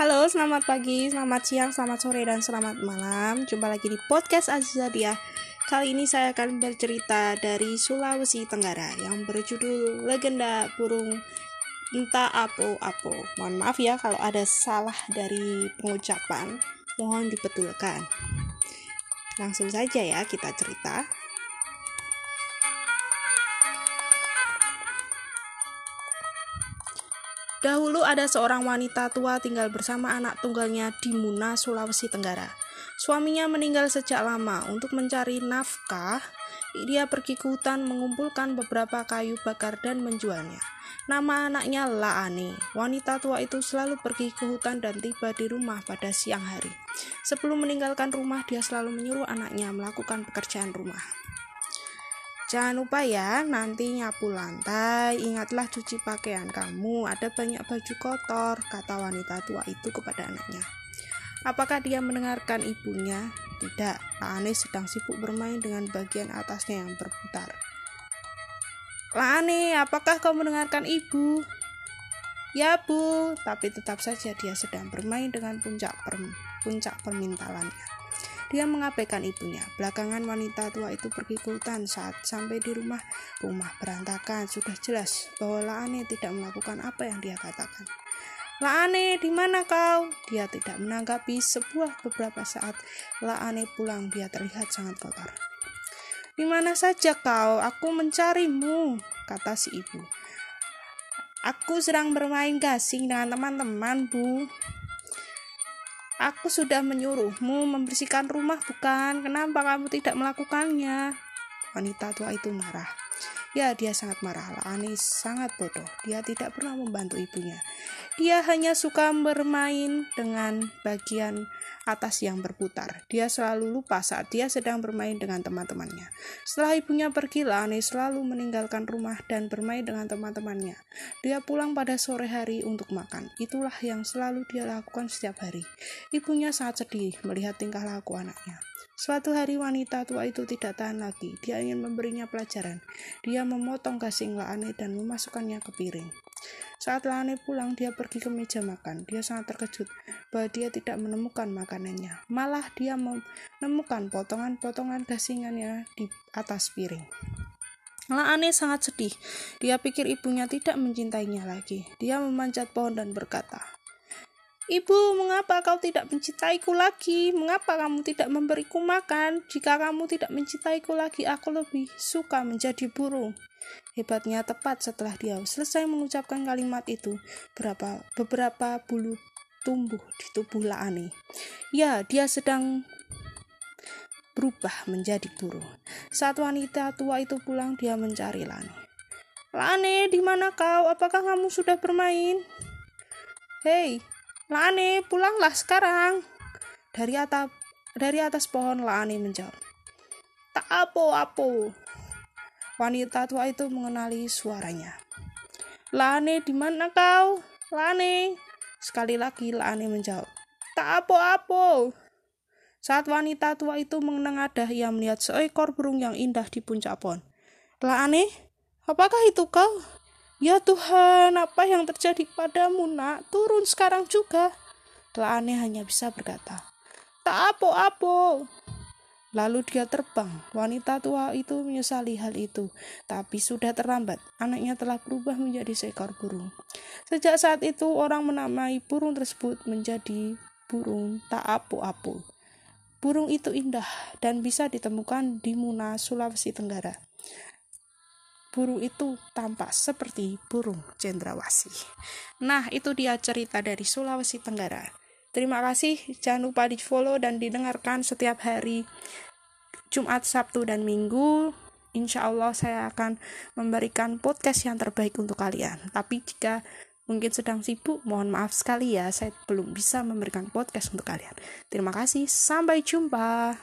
Halo, selamat pagi, selamat siang, selamat sore, dan selamat malam. Jumpa lagi di podcast Azizadia. Kali ini saya akan bercerita dari Sulawesi Tenggara yang berjudul Legenda Burung Entah Apo-Apo. Mohon maaf ya kalau ada salah dari pengucapan, mohon dibetulkan. Langsung saja ya kita cerita. Dahulu ada seorang wanita tua tinggal bersama anak tunggalnya di Muna, Sulawesi Tenggara. Suaminya meninggal sejak lama. Untuk mencari nafkah, dia pergi ke hutan mengumpulkan beberapa kayu bakar dan menjualnya. Nama anaknya Laani. Wanita tua itu selalu pergi ke hutan dan tiba di rumah pada siang hari. Sebelum meninggalkan rumah, dia selalu menyuruh anaknya melakukan pekerjaan rumah. Jangan lupa ya, nanti nyapu lantai, ingatlah cuci pakaian kamu, ada banyak baju kotor, kata wanita tua itu kepada anaknya. Apakah dia mendengarkan ibunya? Tidak, Laane sedang sibuk bermain dengan bagian atasnya yang berputar. Laane, apakah kau mendengarkan ibu? Ya bu, tapi tetap saja dia sedang bermain dengan puncak, per, puncak permintalannya. Dia mengabaikan ibunya. Belakangan wanita tua itu pergi ke hutan saat sampai di rumah. Rumah berantakan. Sudah jelas bahwa Laane tidak melakukan apa yang dia katakan. Laane, di mana kau? Dia tidak menanggapi sebuah beberapa saat. Laane pulang, dia terlihat sangat kotor. Di mana saja kau? Aku mencarimu, kata si ibu. Aku sedang bermain gasing dengan teman-teman, Bu. Aku sudah menyuruhmu membersihkan rumah, bukan? Kenapa kamu tidak melakukannya? Wanita tua itu marah. Ya, dia sangat marah. Laani sangat bodoh. Dia tidak pernah membantu ibunya. Dia hanya suka bermain dengan bagian atas yang berputar. Dia selalu lupa saat dia sedang bermain dengan teman-temannya. Setelah ibunya pergi, Lani selalu meninggalkan rumah dan bermain dengan teman-temannya. Dia pulang pada sore hari untuk makan. Itulah yang selalu dia lakukan setiap hari. Ibunya sangat sedih melihat tingkah laku anaknya. Suatu hari wanita tua itu tidak tahan lagi. Dia ingin memberinya pelajaran. Dia memotong gasing Laane dan memasukkannya ke piring. Saat Lane pulang, dia pergi ke meja makan. Dia sangat terkejut bahwa dia tidak menemukan makanannya. Malah dia menemukan potongan-potongan gasingannya di atas piring. Laane sangat sedih. Dia pikir ibunya tidak mencintainya lagi. Dia memanjat pohon dan berkata, Ibu, mengapa kau tidak mencintaiku lagi? Mengapa kamu tidak memberiku makan? Jika kamu tidak mencintaiku lagi, aku lebih suka menjadi burung. Hebatnya tepat setelah dia selesai mengucapkan kalimat itu, berapa beberapa bulu tumbuh di tubuh Laani. Ya, dia sedang berubah menjadi burung. Saat wanita tua itu pulang, dia mencari Lani. Lani, di mana kau? Apakah kamu sudah bermain? Hei, Lani, pulanglah sekarang. Dari atas dari atas pohon Lani menjawab. Tak apa-apa. Wanita tua itu mengenali suaranya. Lane, di mana kau? Lane. Sekali lagi Lane menjawab. Tak apa-apa. Saat wanita tua itu menengadah, ia melihat seekor burung yang indah di puncak pohon. Lane, apakah itu kau? Ya Tuhan, apa yang terjadi padamu nak? Turun sekarang juga. Lane hanya bisa berkata, Tak apa-apa. Lalu dia terbang. Wanita tua itu menyesali hal itu, tapi sudah terlambat. Anaknya telah berubah menjadi seekor burung. Sejak saat itu, orang menamai burung tersebut menjadi burung tak apu-apu. Burung itu indah dan bisa ditemukan di Muna, Sulawesi Tenggara. Burung itu tampak seperti burung cendrawasih. Nah, itu dia cerita dari Sulawesi Tenggara. Terima kasih, jangan lupa di follow dan didengarkan setiap hari Jumat, Sabtu, dan Minggu. Insya Allah saya akan memberikan podcast yang terbaik untuk kalian. Tapi jika mungkin sedang sibuk, mohon maaf sekali ya, saya belum bisa memberikan podcast untuk kalian. Terima kasih, sampai jumpa.